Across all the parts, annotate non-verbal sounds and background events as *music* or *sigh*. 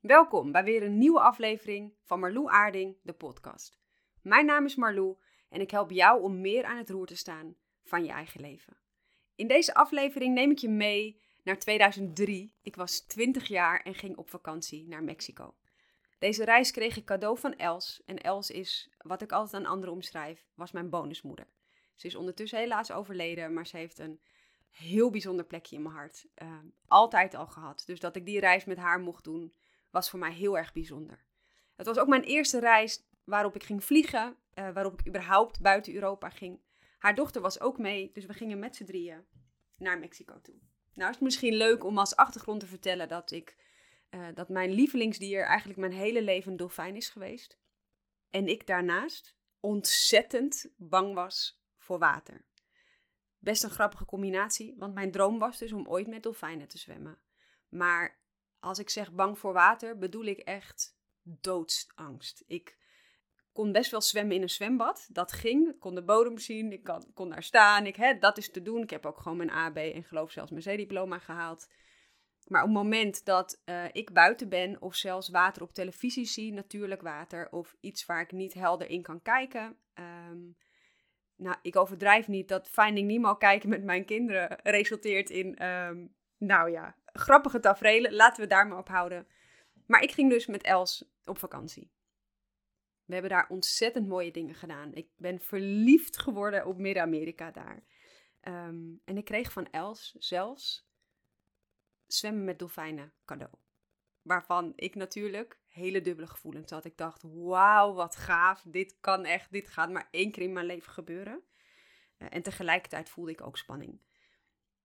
Welkom bij weer een nieuwe aflevering van Marlou Aarding, de podcast. Mijn naam is Marlou en ik help jou om meer aan het roer te staan van je eigen leven. In deze aflevering neem ik je mee naar 2003. Ik was 20 jaar en ging op vakantie naar Mexico. Deze reis kreeg ik cadeau van Els. En Els is, wat ik altijd aan anderen omschrijf, was mijn bonusmoeder. Ze is ondertussen helaas overleden, maar ze heeft een heel bijzonder plekje in mijn hart. Uh, altijd al gehad. Dus dat ik die reis met haar mocht doen, was voor mij heel erg bijzonder. Het was ook mijn eerste reis waarop ik ging vliegen, uh, waarop ik überhaupt buiten Europa ging. Haar dochter was ook mee, dus we gingen met z'n drieën naar Mexico toe. Nou is het misschien leuk om als achtergrond te vertellen dat ik uh, dat mijn lievelingsdier eigenlijk mijn hele leven een dolfijn is geweest. En ik daarnaast ontzettend bang was voor water. Best een grappige combinatie, want mijn droom was dus om ooit met dolfijnen te zwemmen. Maar als ik zeg bang voor water, bedoel ik echt doodsangst. Ik kon best wel zwemmen in een zwembad. Dat ging. Ik kon de bodem zien. Ik kon, kon daar staan. Ik, hè, dat is te doen. Ik heb ook gewoon mijn AB en geloof zelfs mijn C-diploma gehaald. Maar op het moment dat uh, ik buiten ben of zelfs water op televisie zie, natuurlijk water, of iets waar ik niet helder in kan kijken. Um, nou, ik overdrijf niet dat Finding Nemo kijken met mijn kinderen resulteert in, um, nou ja, grappige tafereelen. Laten we daar maar op houden. Maar ik ging dus met Els op vakantie. We hebben daar ontzettend mooie dingen gedaan. Ik ben verliefd geworden op Midden-Amerika daar. Um, en ik kreeg van Els zelfs zwemmen met dolfijnen cadeau. Waarvan ik natuurlijk hele dubbele gevoelens had. Ik dacht, wauw, wat gaaf. Dit kan echt, dit gaat maar één keer in mijn leven gebeuren. Uh, en tegelijkertijd voelde ik ook spanning.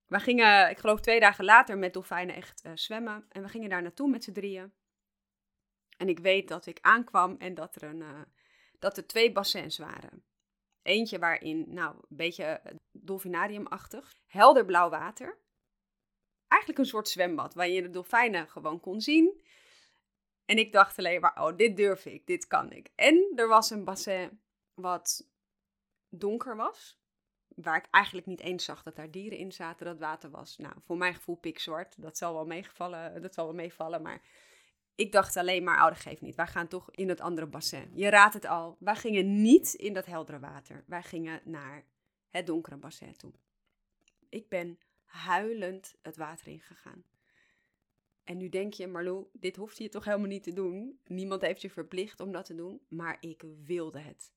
We gingen, ik geloof twee dagen later, met dolfijnen echt uh, zwemmen. En we gingen daar naartoe met z'n drieën. En ik weet dat ik aankwam en dat er, een, uh, dat er twee bassins waren. Eentje waarin, nou, een beetje dolfinariumachtig, helder blauw water eigenlijk een soort zwembad waar je de dolfijnen gewoon kon zien. En ik dacht alleen maar, oh, dit durf ik, dit kan ik. En er was een bassin wat donker was, waar ik eigenlijk niet eens zag dat daar dieren in zaten. Dat water was, nou, voor mijn gevoel pikzwart. Dat zal wel meevallen, dat zal wel meevallen, maar ik dacht alleen maar, oh, dat geeft niet. Wij gaan toch in het andere bassin. Je raadt het al, wij gingen niet in dat heldere water. Wij gingen naar het donkere bassin toe. Ik ben huilend het water ingegaan. En nu denk je, Marlo, dit hoeft je toch helemaal niet te doen. Niemand heeft je verplicht om dat te doen, maar ik wilde het.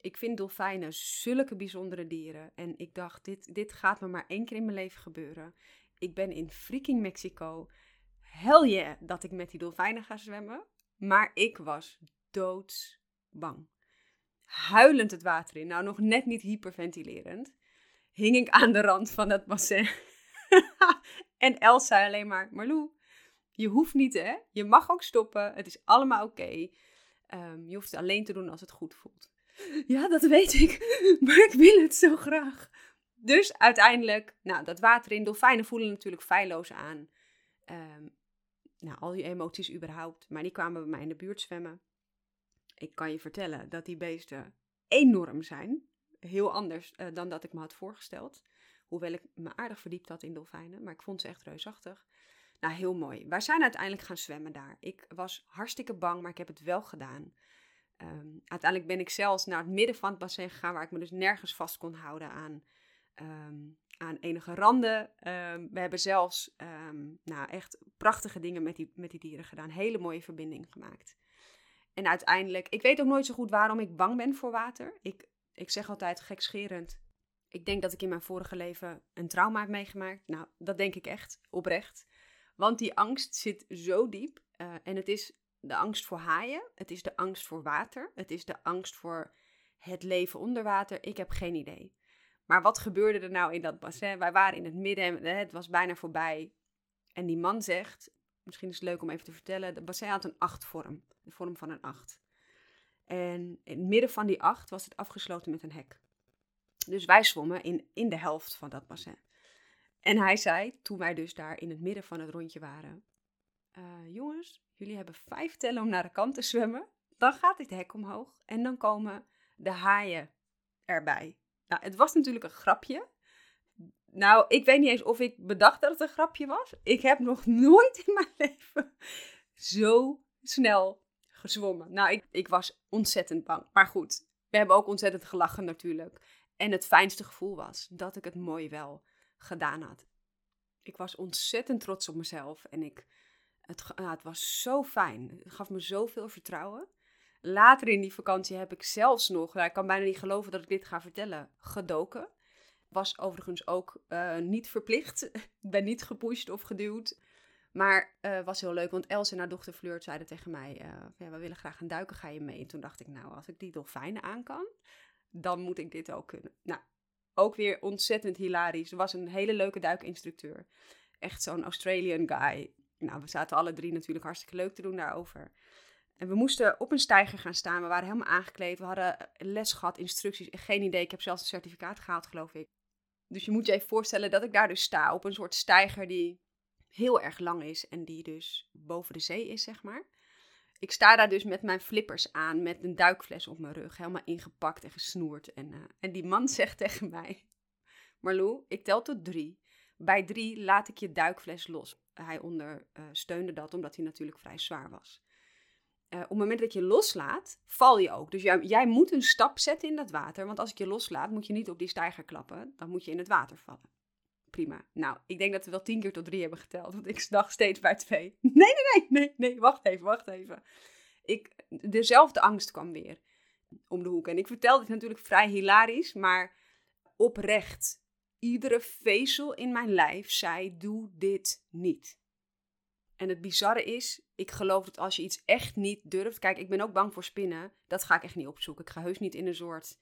Ik vind dolfijnen zulke bijzondere dieren. En ik dacht, dit, dit gaat me maar één keer in mijn leven gebeuren. Ik ben in freaking Mexico. Hel je dat ik met die dolfijnen ga zwemmen. Maar ik was doodsbang. Huilend het water in. Nou, nog net niet hyperventilerend hing ik aan de rand van dat bassin. *laughs* en Els zei alleen maar, Marlou, je hoeft niet hè, je mag ook stoppen, het is allemaal oké. Um, je hoeft het alleen te doen als het goed voelt. *laughs* Ja, dat weet ik, *laughs* maar ik wil het zo graag. Dus uiteindelijk, nou, dat water in, dolfijnen voelen natuurlijk feilloos aan. Um, nou, al die emoties überhaupt, maar die kwamen bij mij in de buurt zwemmen. Ik kan je vertellen dat die beesten enorm zijn heel anders uh, dan dat ik me had voorgesteld. Hoewel ik me aardig verdiept had in dolfijnen, maar ik vond ze echt reusachtig. Nou, heel mooi. Wij zijn uiteindelijk gaan zwemmen daar. Ik was hartstikke bang, maar ik heb het wel gedaan. Um, uiteindelijk ben ik zelfs naar het midden van het bassin gegaan, waar ik me dus nergens vast kon houden aan, um, aan enige randen. Um, we hebben zelfs nou, echt prachtige dingen met die, met die dieren gedaan. Hele mooie verbinding gemaakt. En uiteindelijk, ik weet ook nooit zo goed waarom ik bang ben voor water. Ik ik zeg altijd gekscherend. Ik denk dat ik in mijn vorige leven een trauma heb meegemaakt. Nou, dat denk ik echt, oprecht. Want die angst zit zo diep. Uh, en het is de angst voor haaien. Het is de angst voor water. Het is de angst voor het leven onder water. Ik heb geen idee. Maar wat gebeurde er nou in dat bassin? Wij waren in het midden en het was bijna voorbij. En die man zegt, misschien is het leuk om even te vertellen, de bassin had een achtvorm. De vorm van een acht. En in het midden van die acht was het afgesloten met een hek. Dus wij zwommen in, in de helft van dat bassin. En hij zei, toen wij dus daar in het midden van het rondje waren: uh, Jongens, jullie hebben vijf tellen om naar de kant te zwemmen. Dan gaat dit hek omhoog en dan komen de haaien erbij. Nou, het was natuurlijk een grapje. Nou, ik weet niet eens of ik bedacht dat het een grapje was. Ik heb nog nooit in mijn *laughs* leven zo snel gezwommen. Nou, ik, ik was ontzettend bang. Maar goed, we hebben ook ontzettend gelachen natuurlijk. En het fijnste gevoel was dat ik het mooi wel gedaan had. Ik was ontzettend trots op mezelf en ik, het, het was zo fijn. Het gaf me zoveel vertrouwen. Later in die vakantie heb ik zelfs nog, ik kan bijna niet geloven dat ik dit ga vertellen, gedoken. Was overigens ook uh, niet verplicht. *laughs* ik ben niet gepusht of geduwd. Maar uh, was heel leuk, want Els en haar dochter Fleur zeiden tegen mij: uh, ja, We willen graag gaan duiken, ga je mee? En toen dacht ik: Nou, als ik die dolfijnen aan kan, dan moet ik dit ook kunnen. Nou, ook weer ontzettend hilarisch. Er was een hele leuke duikinstructeur. Echt zo'n Australian guy. Nou, we zaten alle drie natuurlijk hartstikke leuk te doen daarover. En we moesten op een steiger gaan staan. We waren helemaal aangekleed. We hadden les gehad, instructies. Geen idee. Ik heb zelfs een certificaat gehaald, geloof ik. Dus je moet je even voorstellen dat ik daar dus sta op een soort steiger die heel erg lang is en die dus boven de zee is, zeg maar. Ik sta daar dus met mijn flippers aan, met een duikfles op mijn rug, helemaal ingepakt en gesnoerd. En, uh, en die man *laughs* zegt tegen mij, Marlou, ik tel tot drie. Bij drie laat ik je duikfles los. Hij ondersteunde dat, omdat hij natuurlijk vrij zwaar was. Uh, op het moment dat je loslaat, val je ook. Dus jij, jij, moet een stap zetten in dat water. Want als ik je loslaat, moet je niet op die steiger klappen. Dan moet je in het water vallen. Prima. Nou, ik denk dat we wel tien keer tot drie hebben geteld. Want ik dacht steeds bij twee. *laughs* Nee, nee, nee, nee, nee. Wacht even, wacht even. Ik, dezelfde angst kwam weer om de hoek. En ik vertelde het natuurlijk vrij hilarisch, maar oprecht. Iedere vezel in mijn lijf zei: doe dit niet. En het bizarre is, ik geloof dat als je iets echt niet durft. Kijk, ik ben ook bang voor spinnen. Dat ga ik echt niet opzoeken. Ik ga heus niet in een soort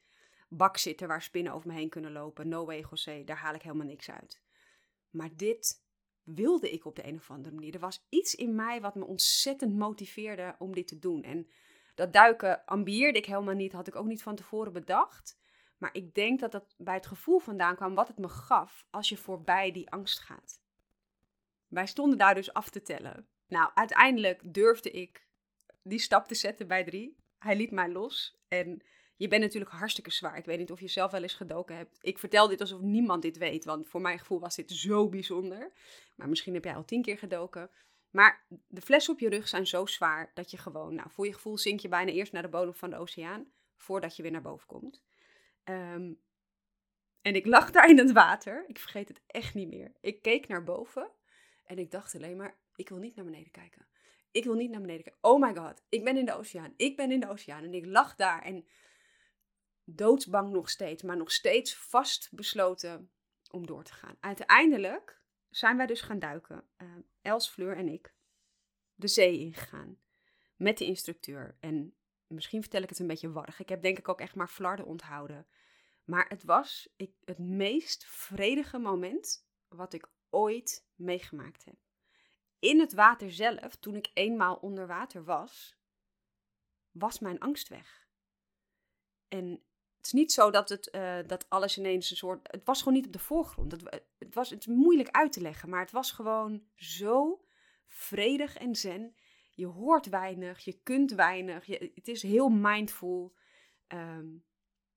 bak zitten waar spinnen over me heen kunnen lopen. No way, José. Daar haal ik helemaal niks uit. Maar dit wilde ik op de een of andere manier. Er was iets in mij wat me ontzettend motiveerde om dit te doen. En dat duiken ambieerde ik helemaal niet. Had ik ook niet van tevoren bedacht. Maar ik denk dat dat bij het gevoel vandaan kwam wat het me gaf als je voorbij die angst gaat. Wij stonden daar dus af te tellen. Nou, uiteindelijk durfde ik die stap te zetten bij drie. Hij liet mij los. En je bent natuurlijk hartstikke zwaar. Ik weet niet of je zelf wel eens gedoken hebt. Ik vertel dit alsof niemand dit weet, want voor mijn gevoel was dit zo bijzonder. Maar misschien heb jij al tien keer gedoken. Maar de flessen op je rug zijn zo zwaar dat je gewoon, nou, voor je gevoel zink je bijna eerst naar de bodem van de oceaan voordat je weer naar boven komt. Ehm, en ik lag daar in het water. Ik vergeet het echt niet meer. Ik keek naar boven en ik dacht alleen maar, ik wil niet naar beneden kijken. Ik wil niet naar beneden kijken. Oh my god, ik ben in de oceaan. Ik ben in de oceaan. En ik lag daar en doodsbang nog steeds, maar nog steeds vast besloten om door te gaan. Uiteindelijk zijn wij dus gaan duiken, uh, Els, Fleur en ik, de zee ingegaan met de instructeur. En misschien vertel ik het een beetje warrig. Ik heb denk ik ook echt maar flarden onthouden. Maar het was ik, het meest vredige moment wat ik ooit meegemaakt heb. In het water zelf, toen ik eenmaal onder water was, was mijn angst weg. En het is niet zo dat, het, uh, dat alles ineens een soort. Het was gewoon niet op de voorgrond. Het, het, was, het is moeilijk uit te leggen, maar het was gewoon zo vredig en zen. Je hoort weinig, je kunt weinig. Je, het is heel mindful. Um,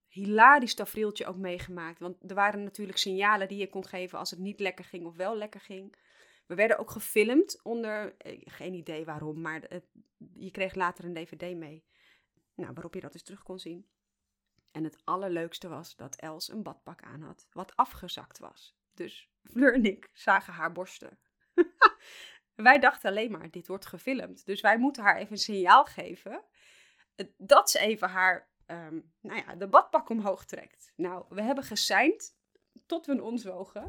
hilarisch tafereeltje ook meegemaakt. Want er waren natuurlijk signalen die je kon geven als het niet lekker ging of wel lekker ging. We werden ook gefilmd onder, eh, geen idee waarom, maar je kreeg later een dvd mee. Nou, waarop je dat dus terug kon zien. En het allerleukste was dat Els een badpak aan had, wat afgezakt was. Dus Fleur en ik zagen haar borsten. Wij dachten alleen maar, dit wordt gefilmd. Dus wij moeten haar even een signaal geven dat ze even haar um, nou ja, de badpak omhoog trekt. Nou, we hebben geseind tot we ons wogen.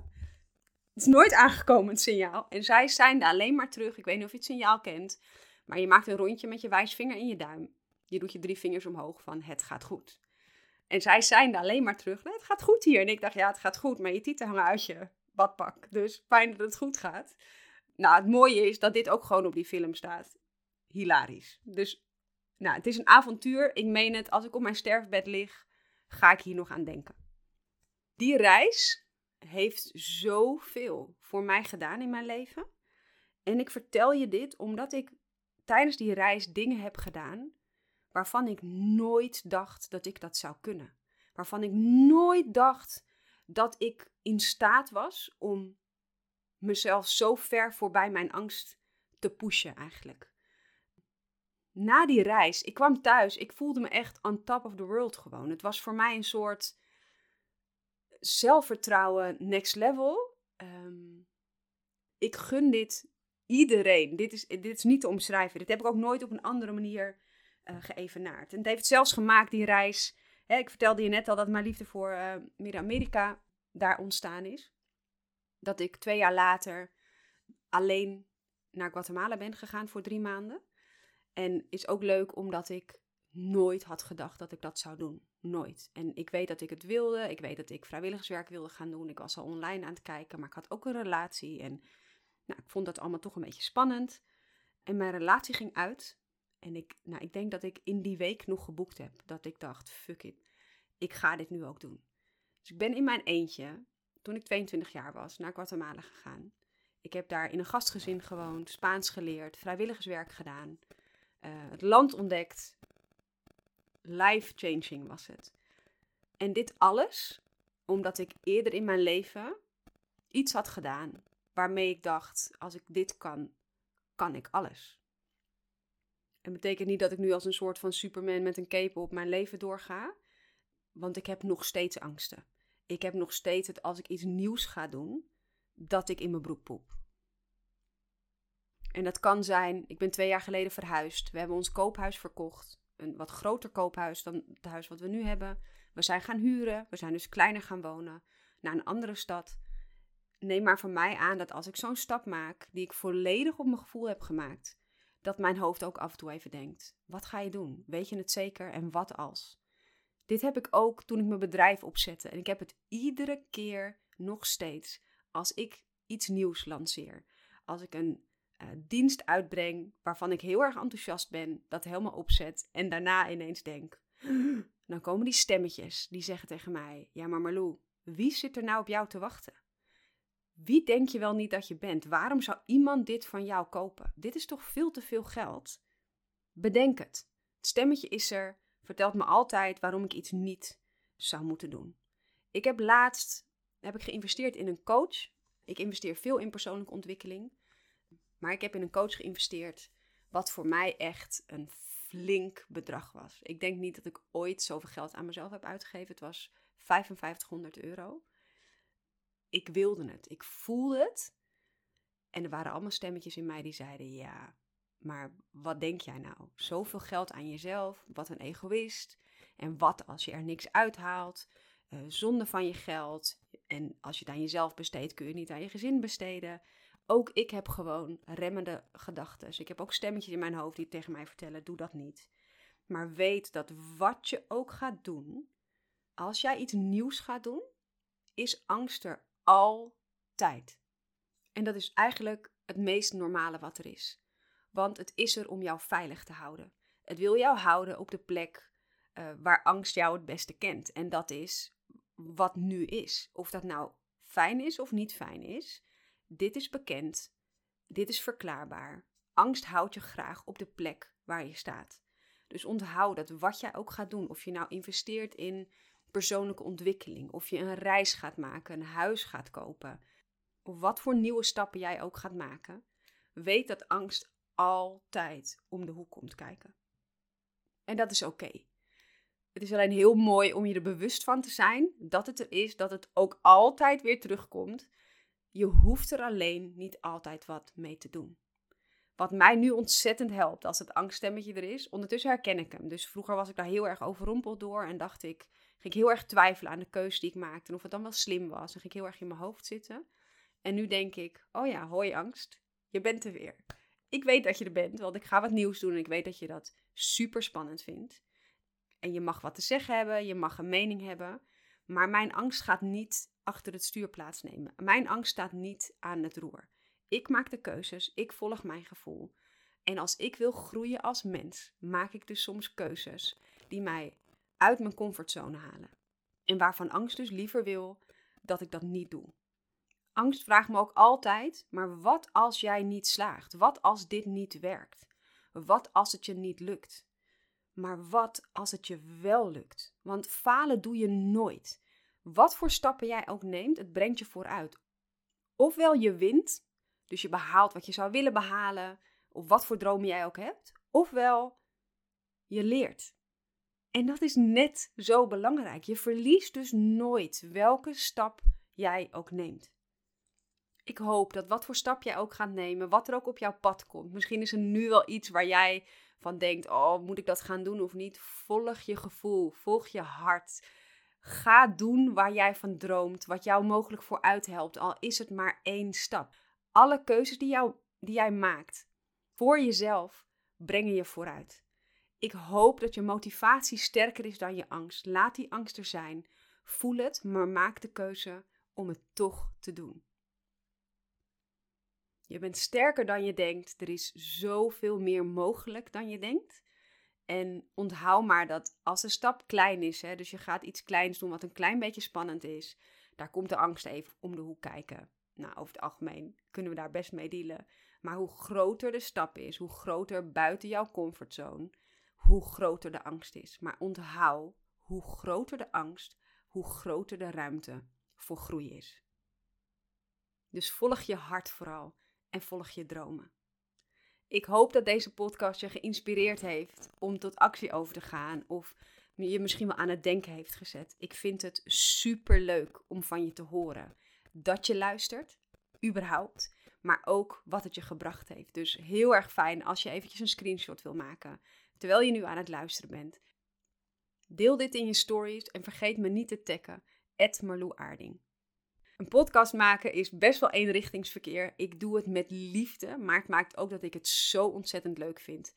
Het is nooit aangekomen, het signaal. En zij seinde alleen maar terug. Ik weet niet of je het signaal kent. Maar je maakt een rondje met je wijsvinger en je duim. Je doet je drie vingers omhoog van het gaat goed. En zij seinde alleen maar terug. Het gaat goed hier. En ik dacht, ja, het gaat goed. Maar je tieten hangen uit je badpak. Dus fijn dat het goed gaat. Nou, het mooie is dat dit ook gewoon op die film staat. Hilarisch. Dus nou, het is een avontuur. Ik meen het, als ik op mijn sterfbed lig, ga ik hier nog aan denken. Die reis heeft zoveel voor mij gedaan in mijn leven. En ik vertel je dit omdat ik tijdens die reis dingen heb gedaan waarvan ik nooit dacht dat ik dat zou kunnen. Waarvan ik nooit dacht dat ik in staat was om mezelf zo ver voorbij mijn angst te pushen eigenlijk. na die reis, ik kwam thuis, ik voelde me echt on top of the world gewoon. Het was voor mij een soort zelfvertrouwen next level. Ehm, ik gun dit iedereen. Dit is, dit is niet te omschrijven. Dit heb ik ook nooit op een andere manier uh, geëvenaard. En het heeft zelfs gemaakt, die reis. Hè, ik vertelde je net al dat mijn liefde voor uh, Midden-Amerika daar ontstaan is. Dat ik twee jaar later alleen naar Guatemala ben gegaan voor drie maanden. En is ook leuk omdat ik nooit had gedacht dat ik dat zou doen. Nooit. En ik weet dat ik het wilde. Ik weet dat ik vrijwilligerswerk wilde gaan doen. Ik was al online aan het kijken, maar ik had ook een relatie. En nou, ik vond dat allemaal toch een beetje spannend. En mijn relatie ging uit. En ik, nou, ik denk dat ik in die week nog geboekt heb. Dat ik dacht, fuck it. Ik ga dit nu ook doen. Dus ik ben in mijn eentje, toen ik 22 jaar was, naar Guatemala gegaan. Ik heb daar in een gastgezin gewoond, Spaans geleerd, vrijwilligerswerk gedaan. Uh, het land ontdekt. Life-changing was het. En dit alles omdat ik eerder in mijn leven iets had gedaan waarmee ik dacht: als ik dit kan, kan ik alles. En betekent niet dat ik nu als een soort van Superman met een cape op mijn leven doorga, want ik heb nog steeds angsten. Ik heb nog steeds het als ik iets nieuws ga doen, dat ik in mijn broek poep. En dat kan zijn, ik ben twee jaar geleden verhuisd. We hebben ons koophuis verkocht. Een wat groter koophuis dan het huis wat we nu hebben. We zijn gaan huren. We zijn dus kleiner gaan wonen. Naar een andere stad. Neem maar van mij aan dat als ik zo'n stap maak, die ik volledig op mijn gevoel heb gemaakt, dat mijn hoofd ook af en toe even denkt: wat ga je doen? Weet je het zeker? En wat als? Dit heb ik ook toen ik mijn bedrijf opzette. En ik heb het iedere keer nog steeds als ik iets nieuws lanceer. Als ik een uh, dienst uitbreng waarvan ik heel erg enthousiast ben, dat helemaal opzet en daarna ineens denk, dan komen die stemmetjes die zeggen tegen mij, ja maar Marlou, wie zit er nou op jou te wachten? Wie denk je wel niet dat je bent? Waarom zou iemand dit van jou kopen? Dit is toch veel te veel geld? Bedenk het. Het stemmetje is er, vertelt me altijd waarom ik iets niet zou moeten doen. Ik heb laatst heb ik geïnvesteerd in een coach. Ik investeer veel in persoonlijke ontwikkeling. Maar ik heb in een coach geïnvesteerd, wat voor mij echt een flink bedrag was. Ik denk niet dat ik ooit zoveel geld aan mezelf heb uitgegeven. Het was 5500 euro. Ik wilde het. Ik voelde het. En er waren allemaal stemmetjes in mij die zeiden: Ja, maar wat denk jij nou? Zoveel geld aan jezelf, wat een egoïst. En wat als je er niks uithaalt? Uh, zonde van je geld. En als je het aan jezelf besteedt, kun je niet aan je gezin besteden ook ik heb gewoon remmende gedachten. Ik heb ook stemmetjes in mijn hoofd die tegen mij vertellen: doe dat niet. Maar weet dat wat je ook gaat doen, als jij iets nieuws gaat doen, is angst er altijd. En dat is eigenlijk het meest normale wat er is. Want het is er om jou veilig te houden. Het wil jou houden op de plek uh, waar angst jou het beste kent. En dat is wat nu is. Of dat nou fijn is of niet fijn is. Dit is bekend. Dit is verklaarbaar. Angst houdt je graag op de plek waar je staat. Dus onthoud dat wat jij ook gaat doen, of je nou investeert in persoonlijke ontwikkeling, of je een reis gaat maken, een huis gaat kopen, of wat voor nieuwe stappen jij ook gaat maken, weet dat angst altijd om de hoek komt kijken. En dat is oké. Het is alleen heel mooi om je er bewust van te zijn dat het er is, dat het ook altijd weer terugkomt je hoeft er alleen niet altijd wat mee te doen. Wat mij nu ontzettend helpt als het angststemmetje er is, ondertussen herken ik hem. Dus vroeger was ik daar heel erg overrompeld door en dacht ik, ging ik heel erg twijfelen aan de keuze die ik maakte en of het dan wel slim was. En ging ik heel erg in mijn hoofd zitten. En nu denk ik, oh ja, hoi angst, je bent er weer. Ik weet dat je er bent, want ik ga wat nieuws doen en ik weet dat je dat super spannend vindt. En je mag wat te zeggen hebben, je mag een mening hebben. Maar mijn angst gaat niet achter het stuur plaatsnemen. Mijn angst staat niet aan het roer. Ik maak de keuzes, ik volg mijn gevoel. En als ik wil groeien als mens, maak ik dus soms keuzes die mij uit mijn comfortzone halen. En waarvan angst dus liever wil dat ik dat niet doe. Angst vraagt me ook altijd: maar wat als jij niet slaagt? Wat als dit niet werkt? Wat als het je niet lukt? Maar wat als het je wel lukt? Want falen doe je nooit. Wat voor stappen jij ook neemt, het brengt je vooruit. Ofwel je wint, dus je behaalt wat je zou willen behalen, of wat voor dromen jij ook hebt. Ofwel je leert. En dat is net zo belangrijk. Je verliest dus nooit welke stap jij ook neemt. Ik hoop dat wat voor stap jij ook gaat nemen, wat er ook op jouw pad komt. Misschien is er nu wel iets waar jij van denkt: oh, moet ik dat gaan doen of niet? Volg je gevoel, volg je hart. Ga doen waar jij van droomt, wat jou mogelijk vooruit helpt, al is het maar één stap. Alle keuzes die, die jij maakt voor jezelf brengen je vooruit. Ik hoop dat je motivatie sterker is dan je angst. Laat die angst er zijn. Voel het, maar maak de keuze om het toch te doen. Je bent sterker dan je denkt. Er is zoveel meer mogelijk dan je denkt. En onthoud maar dat als de stap klein is, hè, dus je gaat iets kleins doen wat een klein beetje spannend is, daar komt de angst even om de hoek kijken. Nou, over het algemeen kunnen we daar best mee dealen. Maar hoe groter de stap is, hoe groter buiten jouw comfortzone, hoe groter de angst is. Maar onthoud, hoe groter de angst, hoe groter de ruimte voor groei is. Dus volg je hart vooral en volg je dromen. Ik hoop dat deze podcast je geïnspireerd heeft om tot actie over te gaan of je misschien wel aan het denken heeft gezet. Ik vind het super leuk om van je te horen dat je luistert, überhaupt, maar ook wat het je gebracht heeft. Dus heel erg fijn als je eventjes een screenshot wil maken terwijl je nu aan het luisteren bent. Deel dit in je stories en vergeet me niet te taggen, Marlou Aarding. Een podcast maken is best wel eenrichtingsverkeer. Ik doe het met liefde, maar het maakt ook dat ik het zo ontzettend leuk vind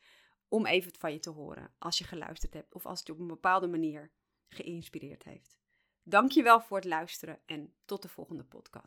om even van je te horen als je geluisterd hebt of als het je op een bepaalde manier geïnspireerd heeft. Dankjewel voor het luisteren en tot de volgende podcast.